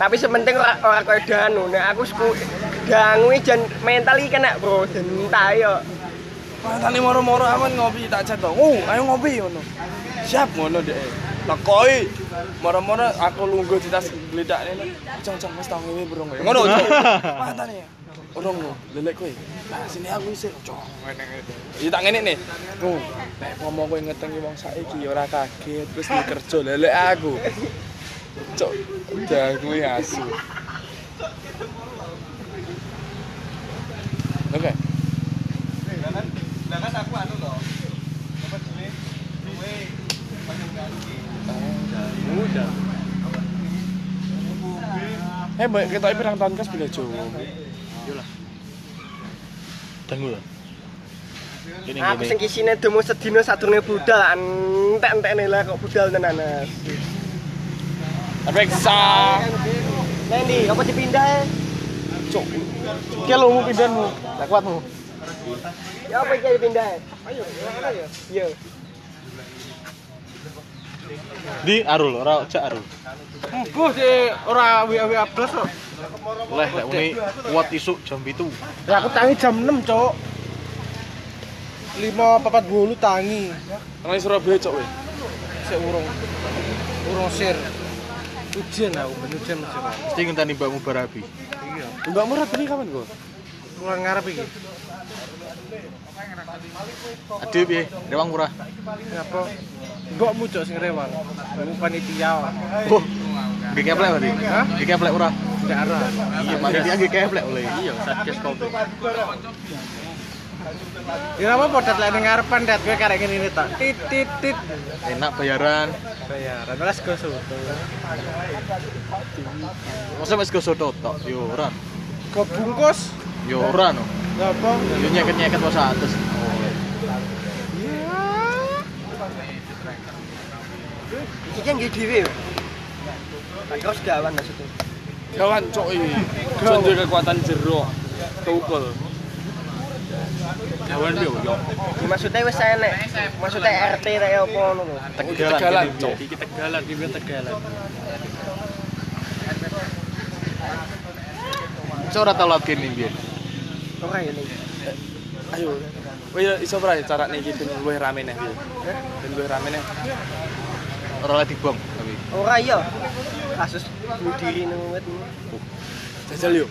Tapi sementing ora ora koyo danu. Nek aku sku dangu jan mental iki kena bro, dentai yo. Matane moro-moro aman ngopi tak chat dong. Oh, ayo ngopi ngono. Siap ngono deh. Takoi. Moro-moro aku lungguh di tas gledakne. Cang-cang wis tau ngewe burung. Ngono. Matane ya. Urung lho, lelek kowe. Lah sini aku isih. Ngene ngene. Iya tak ngene nih. Tuh, nek ngomong kowe ngetengi wong saiki ora kaget terus di kerja lelek aku. Cok, jangan kuwi asu. Eh, mbak, kita pirang tahun kas bila Jawa. Tunggu lah. Aku sing kisine demo sedina sadurunge budal entek-entekne lah kok budal tenan. Reksa. Nendi, apa dipindah ya? Cok. Ki lu mau pindahanmu. Tak kuatmu. Ya apa iki dipindah? Ayo, ya. Iya. Di Arul, ora cak Arul. Embuh sih ora WA plus kok. Leh lek uni kuat isuk jam 7. Ya aku tangi jam 6, Cok. 5 papat bolu tangi. Nang Surabaya cok we. Sik urung. Urung sir. Ujian aku, ben ujian. Pak. Mesti ngenteni mbakmu barabi. Iya. Mbak Murad ini kapan kok? Kurang ngarep iki. Ade piye? Rewang murah. Ngapa? Mu Cok sing rewang. Aku panitia. Oh. Nggih keplek berarti. Hah? Nggih keplek ora? Enggak ada. Iya, panitia nggih keplek oleh. Iya, satgas covid. Ya apa podat lek ning ngarepan dat kowe karek ngene tok. Tit tit tit. Enak bayaran. Bayaran wes go soto. Masa wis go soto tok. Yo ora. Go bungkus. Yo ora no. Ngapa? Yo nyeket-nyeket wae atus. Iki kan nggih dhewe. Tak kira segawan maksudnya. Kawan cok iki. Contoh kekuatan jero. Keukul. Kawan yo yo. Ya, maksudnya wis enek. Maksudnya RT ta apa ngono lho. Tegalan. Cok. Iki tegalan, iki tegalan. Cok ora tau lagi nih biyen. Ora ya ning. Ayo. Wih, iso ora cara nih gitu luwih rame nih. Ben luwih rame nih. Ora lagi bom tapi. Ora iya. Kasus bunuh diri nang wet. Jajal yuk.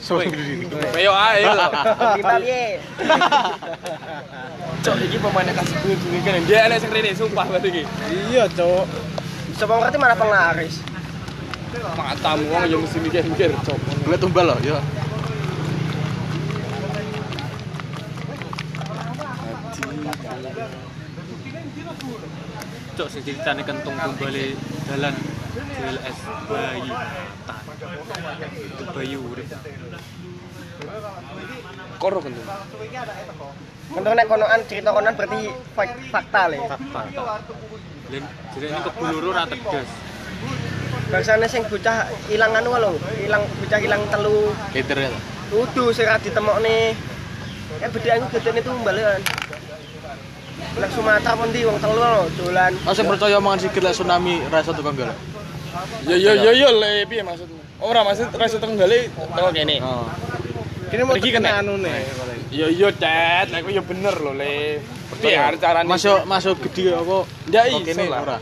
So Wih. diri. Ayo ayo. Kita piye? Cok iki pemainnya kasih bunuh diri kan. Dia enek sing rene sumpah berarti iki. Iya, Cok. Siapa ngerti mana penglaris? Matamu wong yo mesti mikir-mikir cok. Boleh tumbal loh, yo. Cok sing ceritane kentung tumbale dalan JLS bayi. Tan. Itu bayi urip. Koro tuh. Menurut nek konoan cerita konoan berarti fak- fakta le. Fakta. Len jadi ini kebuluru ora tegas. Bangsane sing bocah ilang anu lho, ilang bocah ilang telu. Liter ya. Kudu sing ra ditemokne. Kan bedane gedene tumbal kan. Nek Sumatera pun di wong telu lho dolan. Sing percaya omongan sikit lek tsunami ra iso tukang golek. Yo yo yo yo le piye maksudmu? Ora maksud ra iso tenggale teko kene. Oh. Kini mau Pergi kena kena. anu nih. Yo yo Dad, lek yo bener lho le. Piye arep carane? Masuk masuk gede apa? Ndak iso kene lah. ora.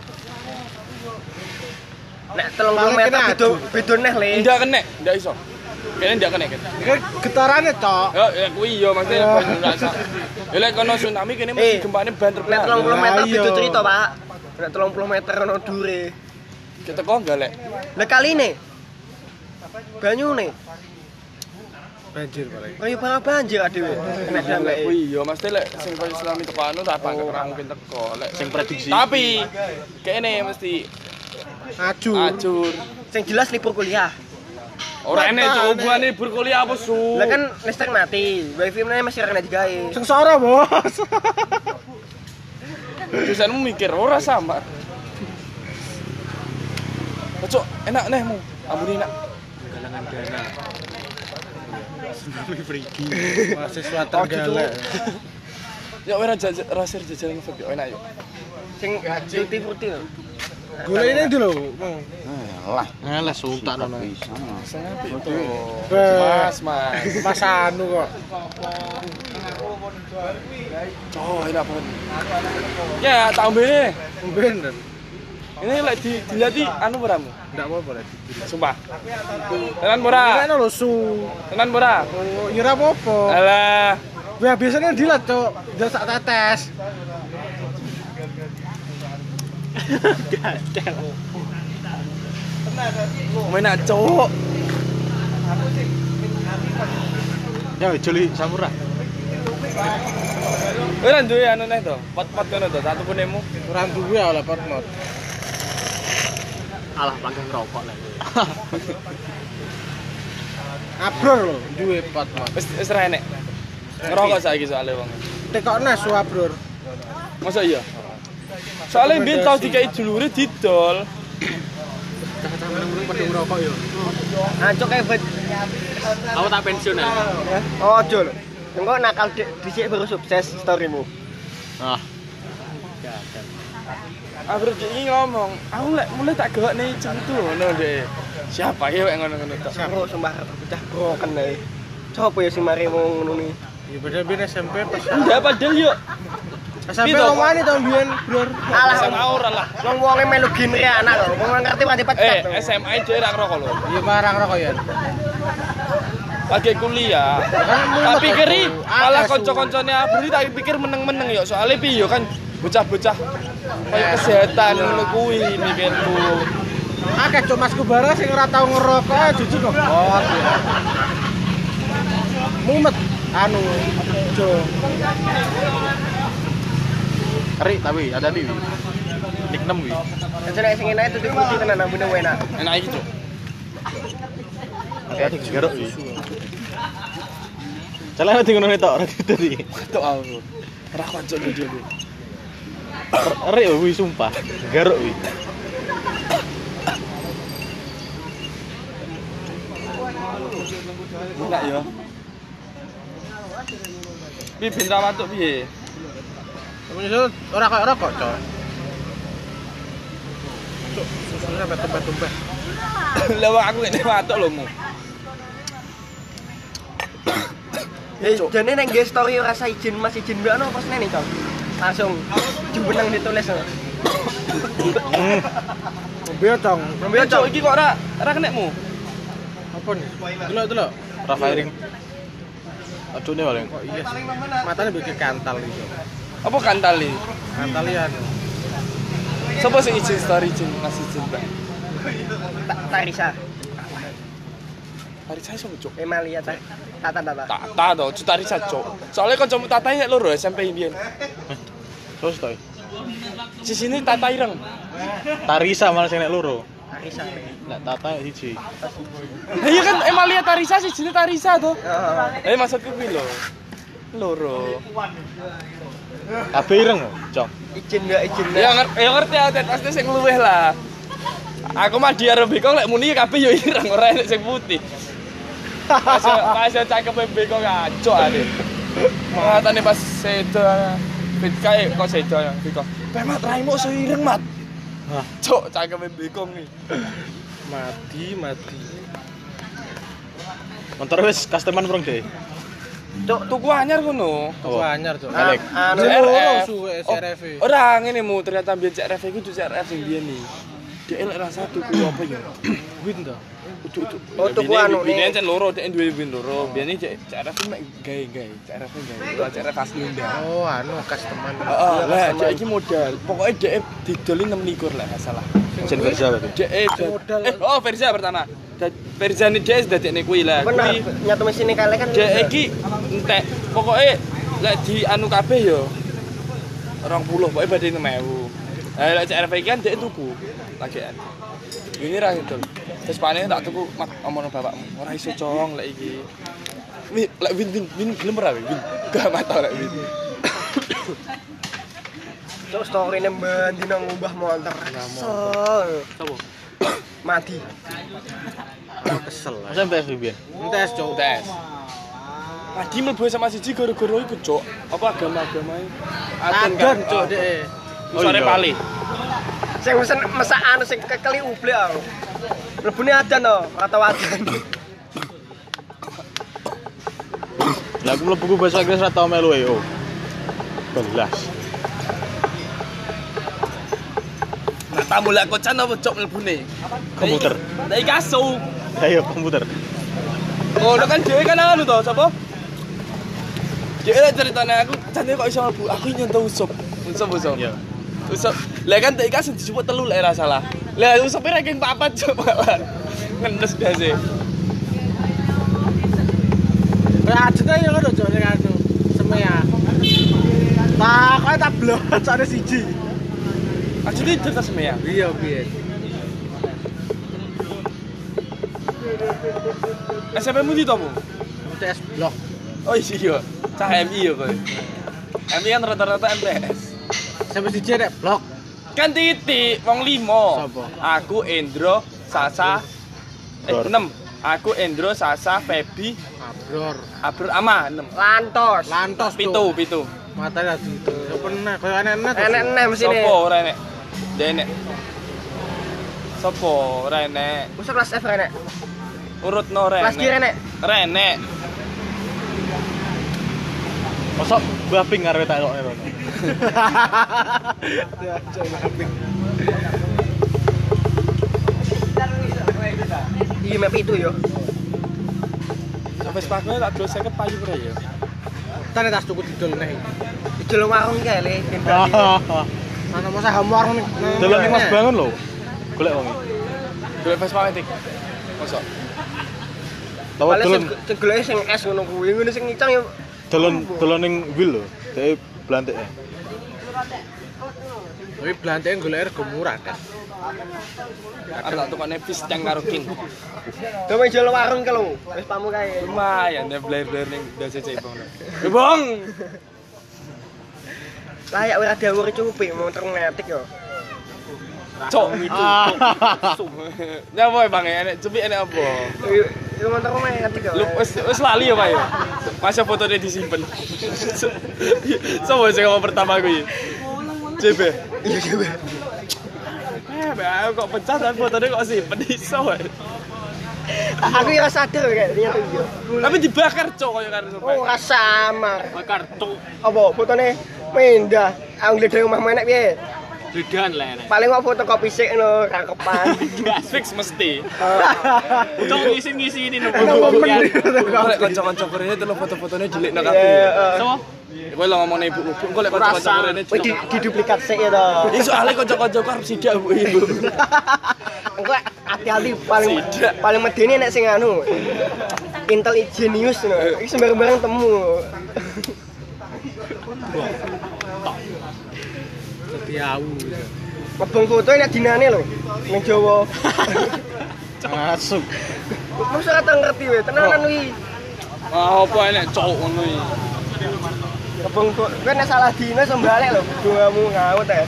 Nek 30 Paling meter kena beda beda neh le. Ndak kena, ndak iso. Kene ndak kene. Ini getarannya cok. Ya, ya kuwi yo maksudnya Oh. enggak sak. Ya lek kono tsunami kene Eh, mesti gempane banter Nek 30 meter Ayo. beda cerita, Pak. Nek 30 meter ono dure. Kita kok enggak lek. Lah kali ini banyu nih, Banjir paling. kayu bala banjir adewe. Nek Lek damai. kuwi yo mesti lek sing koyo tsunami teko anu tak apa ora mungkin teko lek Sing prediksi. Tapi kene mesti Ajur. acur. Sing jelas libur kuliah. Ora enek cuk hubungane berkuliah apa su. Lah kan listrik mati, wifi mana masih kena digawe. Sengsara bos. Jurusanmu mikir ora sama. Cuk, enak neh mu. Ampuni enak. galangan dana tsunami perigi Mahasiswa tergalak. Ya ora jajal rasir ngefek yo enak yo. Sing tutti frutti Gula ini dulu. Bang. Alah sultan ono. Sing apik to. Be- Mas, mas. Mas anu kok. Oh, enak banget. Ya, tak ambil Bener. Ini lek di dilihat anu beramu. Enggak apa-apa lah. Sumpah. Tenan ora? Kan lo su. Tenan ora? Oh, ya ora apa-apa. Alah, Ya biasanya dilat cok. Dia sak tetes. main nak cowok. Ya jeli samura. Ora duwe anu neh to. Pot-pot ngono to, satu punemu. Kurang duwe oleh potmot. alah panggang rokok lah Abror lho, duwe potmot. Wis wis ra enek. Ngerokok saiki soalnya wong. Tekokna su abror. Masa iya? Soalnya biyen tau dikai dulure didol. cah-cah meneng-meneng pada ngerokok yo Ancok kayak bet. aku tak pensiun ya Oh, lho. Engko nakal dhisik baru sukses storymu. Ah, Abro iki ngomong, aku lek mulai tak gawak nih centu ngono deh. Siapa ya wek ngono-ngono tok. Bro, sumpah pecah broken ae. Coba ya sing mari wong ngono ni. Ya padahal biyen SMP pas Enggak padahal yuk. SMP Gitu. omane tahun biyen, Bror. Alah, SMA ora lah. wong wonge melu genre anak lho. Wong ngerti pati pecat. Eh. SMA dhewe ra ngerokok lho. Iya marang rokok ya. Lagi kuliah. Tak pikiri malah kanca-kancane Abri tak pikir meneng-meneng yo soalnya piye yo kan bocah-bocah kayak kesehatan ngono kuwi mikirku. Akeh cuk Mas Kubara sing ora tau ngerokok ae jujur kok. Oh, iya. Mumet anu cuk. Eri tapi ada di. Nik 6 wi. Jadi sing enak itu diputi tenan ambune enak. Enak iki, Cuk. Ada garuk wi. Jalan nanti ngono tok, ora tadi. Tok aku. Ora kanca dulu. Eri wi sumpah. Garuk wi. Enak yo. Piye ra watuk piye? Menyusul ora kok rokok, cok. Cuk, susunya sampai tumpah-tumpah. Lah wong aku ngene watuk lho mu. Eh, jane nang nge story rasa izin Mas izin mbak no pas nih Cok. Langsung jumeneng ditulis. lho. Mobil dong. Mobil Cuk Cok. iki kok ora ora kenekmu. Apa nih? Delok delok. Ora firing. Aduh nih paling. Kok iya. Matanya bikin kantal gitu. Apa kantali? Kantal ya. anu. Sopo sing izin story izin Mas izin, Mbak? Ta- Tarisa. Hari saya sopo, Cuk? Emalia ta. Tata tata. Tata to, Cutari Cuk. Soalnya kancamu Tata ya loro SMP mbiyen. Terus toy. Di sini Tata ireng. Tarisa malah sing nek loro. Tarisa. Nek Tata siji. Lah iya kan Emalia Tarisa sih jenis Tarisa to. Heeh. Eh maksudku kuwi lho. Loro. Kabeh ireng, Cong. Izin mbak izin mbak. Ya ngerti, ya ngerti ya, pasti sing luweh lah. Aku mah dia Rubicon lek muni kabeh yo ireng ora enek sing putih. Pas pas cakep Beko ngaco ade. Mengatane pas sedo. fit kae kok sedo ya Viko. Pe mat raimu iso ireng mat. Hah? Cok, cangkeme bekong nih. Mati, mati. Motor wis customer prong deh. Cuk, Tuku anyar ngono. Tuku anyar, Cuk. Balik. anu. Loro suwe Oh, CRF. Ora ngene mu ternyata biyen CRF iku kudu CRF sing biyen nih. Dia elek rasa tuku apa ya? Win to. Udu udu. Oh, tuku anu. Biyen loro dek duwe win loro. Biyen iki CRF ku mek gawe-gawe. CRF gawe. Kalau CRF asli ndak. Oh, anu customer. Heeh, lah dia iki modal. Pokoknya dia didoli 6 lah nggak salah. Jen Verza berarti. Dia eh, Modal. eh, oh Verza pertama. Da- Verza ini dia sudah dek kuwi lah. Bener, nyatu mesin kali kan. dia iki entek. Pokoknya lek di anu kabeh yo 20 pokoknya badhe 6000. Lah lek CRV iki kan dia tuku lagian. Ini ra itu. Terus panen tak tuku mak omong bapakmu. Ora iso cong lek iki. Win, lek win win win gelem ora win. Gak mata lek win. Cuk, story ne bandino ngubah motor. Kesel. Sopo? Mati. Kesel. Masa MPF biyen. Entes, Cuk. tes. Tadi mlebu sama siji gara-gara iku, Cok. Apa agama-agama iki? Adon, Cuk, dek. Oh, Sore pali. Sing mesen mesak anu sing kekeli ublek aku. Mlebune adan to, atau adan. Lah aku mlebu bahasa Inggris ra tau melu e. Oh. Belas. Nah, tamu lek kocan apa Cok mlebune? Komputer. Dari kasu. Ayo komputer. Oh, lo kan dhewe kan anu to, sapa? Dhewe ceritane aku, jane kok iso mlebu. Aku nyentuh usop. Usop usop. Iya. Usop. Lah kan tak kasih dijupuk telu lek ra salah. Lah usop ranking papat Cok malah. Ngenes dase. Kayak aden aja ngono, Cuk, ning anu. Semea. Tak, kok tak blok soalnya siji. Aja tidur ta semeya. Iya, piye. SMP mu di to, Bu? UTS blok. Oh iya, cah MI ya kowe. MI kan rata-rata MTS. Sampai siji nek blok. Kan titik wong limo. Sapa? Aku Endro, Sasa, eh Dor. 6. Aku Endro, Sasa, Febi, Abror. Abdul Ama 6. Lantos. Lantos. Pitu, pitu. Mata ya gitu. Pernah koyo enek-enek. Cuk. Enek enek mesine. Sopo ora enek? Denek. Sopo ora enek? Usah kelas F enek. Urut no ora Kelas kiri enek. Renek. Mosok Mbah Ping arep tak kok ngono. Ya. Iya map itu yo. Sampai sepaknya tak dulu saya payu ora ya. Tane tas tuku didol nek. Di dalam warung kali. Ana masa hamu warung nih. Delok ning Mas Bangun lho. Golek wong. Golek Vespa etik. Mosok. Tawa Wale dolon sing sing golek sing es ngono kuwi, ngono sing ngicang yo. dolon dolon ning wheel lho. Dek blantik e. Tapi belanteng golek rego murah kan. Arep tak tukane pisang karo king. Dome jual warung ke lu. Wis pamu kae. Lumayan ya blair-blair ning dasi cebong. Eh bong. Layak ora dawuh cupi motor ngetik yo. Cok itu. Nyapa bang ya enek cupi enek apa? Motor ngetik yo. Lu wis wis lali ya Pak ya. Masa fotonya disimpen. Sopo sing ngomong pertama kuwi? CB. Iya coba. Eh, kok pecah dan fotonya kok simpen iso. wae. Aku ya sadar kayak iya. Tapi dibakar cok kaya karo sampe. Oh, ora samar. Bakar tuk Apa fotone pindah. Aku dari rumah menek piye? bedan lah. Paling kok foto kopi sik ngono rakepan. Fix mesti. Cok ngisi-ngisi ini buktian. Kok lek kanca-kanca korene telu foto-fotone dilikno Iya, kabeh. heeh. Sopo? Kowe lo ngomong ibu ibu, kok lek kanca-kanca korene di diduplikat sik ya to. Iki soalnya kanca-kanca ku arep sidak bu ibu. Engko hati-hati paling paling medeni nek sing anu. Intel genius ngono. Iki sembarang-barang temu. Dadi awu. Ngebong foto nek dinane lho. Ning Jawa. Masuk. Masa kata ngerti we, tenanan wi. Ah apa enek cowok ngono iki. Ngebong foto, kowe nek salah dina iso balik lho. Doamu ngawut ya.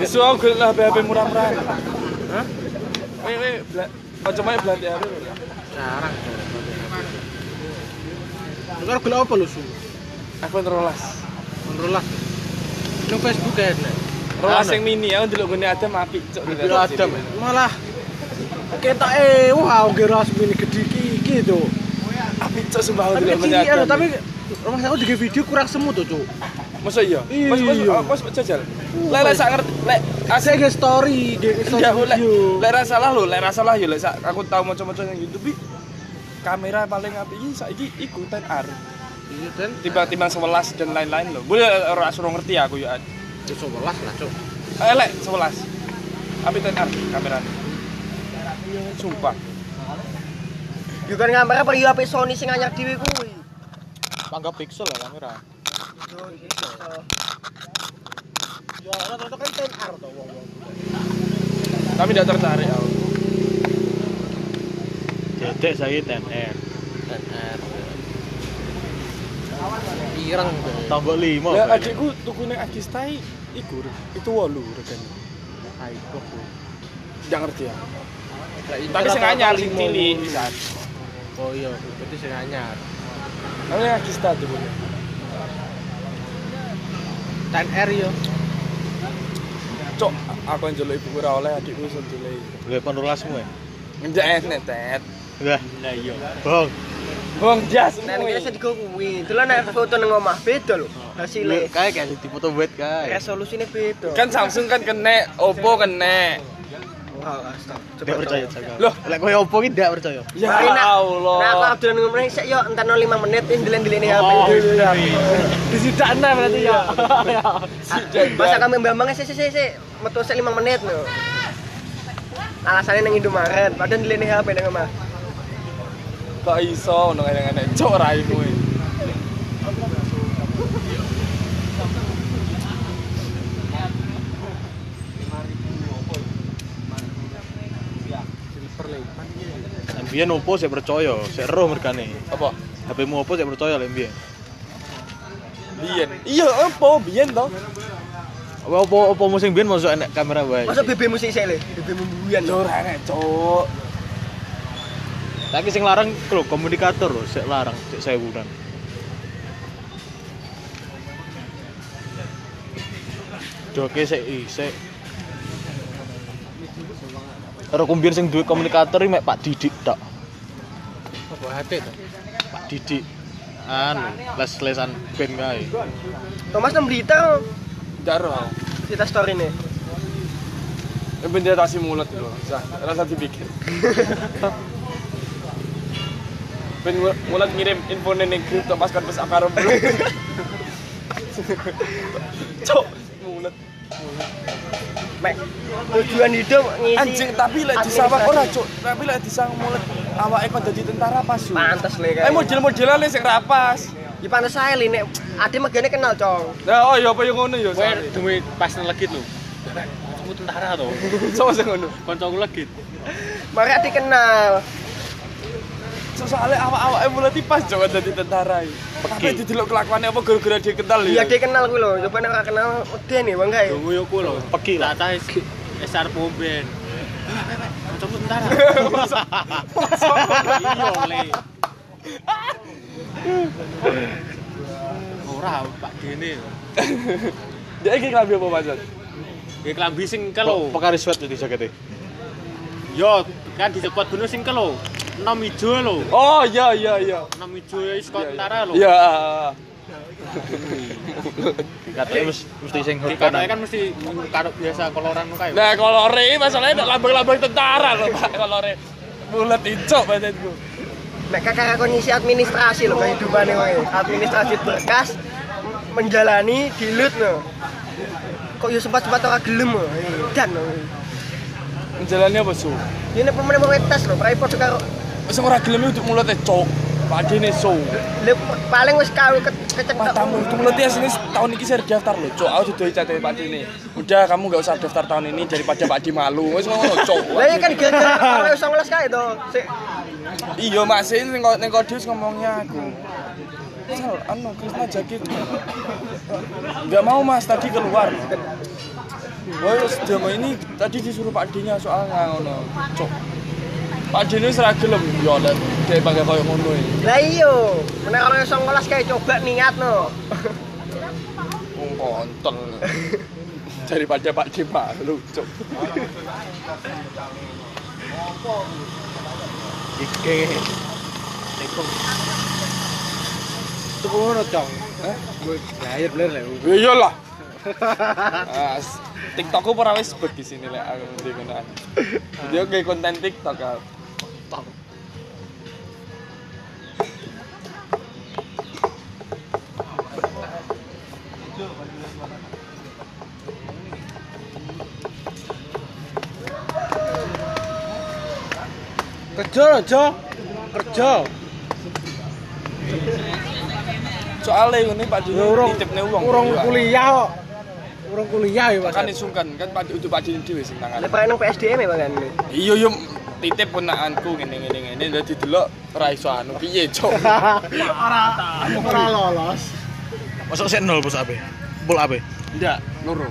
Wis aku golek lah HP murah-murah. Hah? Weh weh, bla- Kocoknya belanti HP. Jarang. Lu kan gula apa lu su? iPhone rolas. Menrolas. Nang Facebook ya nek. Rolas yang mini ya, dulu gue ada apik cok. Video Adam malah ketok eh wah geras mini gede iki tuh. Apik cok sumpah Tapi dulu rumah aku di video kurang semu tuh, Cuk. Masa iya? Iya. Mas mas mas mas jajal. Lek lek sak ngerti lek Saya ge story, ge story Ya, lek lek ra salah lho, lek ra salah ya lek sak aku tau maca-maca yang YouTube iki kamera paling apik iki saiki iku 10R. Iya, Dan Timbang-timbang 11 dan lain-lain lho. Boleh ora suruh ngerti aku ya. itu 11 lah, Cuk. Eh lek 11. Apik 10R kamerane. Sumpah. Yo kan kamera apa yo HP Sony sing anyar dhewe kuwi. Pangga pixel lah kamera. Rata-rata 10R tuh wong-wong. Kami tidak tertarik aku. Dedek saya 10R. 10R. Ireng. Tambah 5. Ya adikku tuku ning Agistai iku itu 8 regane. Ayo. Enggak ngerti ya. Tapi sing anyar sing cilik pisan. Oh iya, berarti sing anyar. Yang Agista tuh 10R yo. Cok, aku yang jelek ibu ora oleh adikku iso jelek. Gue penulasmu ya. Enggak enek tet. Enggak. Lah iya. Bong. Bong jas. Nek saya kuwi. Dolan nek foto nang omah beda lho. Hasilnya Kayak kayak di foto buat kayak. resolusine beda. Kan Samsung kan kena, Oppo kena. Tidak percaya Jaga. Loh. lek koyo opo ki tidak percaya. Ya. Allah. Nah, aku abdolan ngomong sik yo entar 05 menit ini ndeleng-ndeleng HP. Oh, Disidakna berarti ya. Masa kami mbambang sik sik sik metu sik 5 menit lho. Alasannya nang Indomaret, padahal ndeleng HP nang omah. Kok iso ngono enek-enek cok raimu. e. Mbiyen opo saya percaya, saya roh merkane. Apa? HP-mu opo saya percaya lek mbiyen. Biyen. Iya, Oppo biyen to. Apa opo opo musim mbiyen masuk enek kamera wae. Masa BB musik sik le, BB mbuyan Yo lho. ora enek cok. Tapi sing larang lho komunikator lho, sik larang, sik sewunan. Joke sik isik. Karo kumbien sing duwe komunikator iki mek Pak Didik tok. Apa hati tuh? Pak Didik. Anu, les-lesan ben kae. Thomas nang berita Jaro. kita story nih. Implementasi mulut itu, Sa. rasa dipikir. Ben mul- mulut ngirim info ning kripto pas kan pas akar belum. Cok, mulut. Mek tujuan hidup ngisi Anjing, tapi lek disawak ora, Cok. Tapi lek disang mulut awake kok dadi tentara pas. Su. pantes le Eh model-modelan sing rapas. Ya pantes saya li nek ade megane kenal, Cong. Nah, oh ya apa yang ngono ya. Kowe duwe pas legit lho. Kamu tentara to. Sama sing ngono. Kancaku legit. Mari ade kenal. So, soalnya awak-awake mulai pas Cok dadi tentara. iki. Tapi didelok kelakuannya apa gara-gara dia kental Iya ya. ade kenal kuwi lho. Coba nek ora kenal udah nih, Bang kae. Tunggu yo ku lho. Peki lah. Tata esar pomben. Kancaku tentara. Iya le. Ora Pak Dene. Dia iki klambi apa Mas? Ya klambi sing kelo. Pekari sweat di jakete. Yo kan disebut bener sing kelo. Nom ijo lho. Oh iya iya iya. Nom ijo ya isko tentara lho. Iya. Katanya mesti mesti sing hokan. kan mesti karo biasa koloran kae. Nah, kolore masalahnya ada lambang-lambang tentara loh, Pak. Kolore bulat hijau badanku. Nek kakak aku ngisi administrasi lho kehidupane wae. Administrasi berkas menjalani dilut no. Kok yo sempat-sempat ora gelem lho. Dan lho. Menjalani apa, Su? Ini pemain mau tes lho, private karo Wis ora gelem untuk mulutnya cok. Pak Dene su. Lha paling wis kau ke kecetok. Matamu itu mulutnya sini tahun ini saya daftar loh, cok. Aku sudah catat Pak Dene. Udah kamu gak usah daftar tahun ini daripada Pak Di malu. Wis ngono, cok. Lah ini kan gara-gara ora 19 kae to. Sik Iya, Mas, ini ning Kodius ngomongnya aku. Sal, anu Krisna Jakit. Enggak mau Mas, tadi keluar. Wah, demo ini tadi disuruh Pak D-nya soalnya ngono. Cok. Pak Dino wis ra gelem yo lek kayak pakai koyo ngono iki. Lah iya, nek kalau yang 19 kayak coba niat no. Wong kontol. Daripada Pak D malu, cuk. Iki. Tekung. Tuh ngono, Cong. Hah? Gue lahir bener lah. Ya iyalah. Ah, s- TikTokku ora wis di sini lek aku ngendi ngono. Jadi oke konten TikTok ah. Kerja aja. Kerja. Soalnya ini Pak Dino Urung nitipne wong. urung iya. kuliah kok. Urung kuliah ya, Mas. Kan disungkan kan Pak untuk Pak sing Lek tangan. pakai nang PSDM ya kan. Iya yo titip ponakanku ngene ngene ngene dadi delok ora iso anu piye cuk. Ora ora lolos. Masuk sik nol bos ape? Pul ape? Ndak, loro.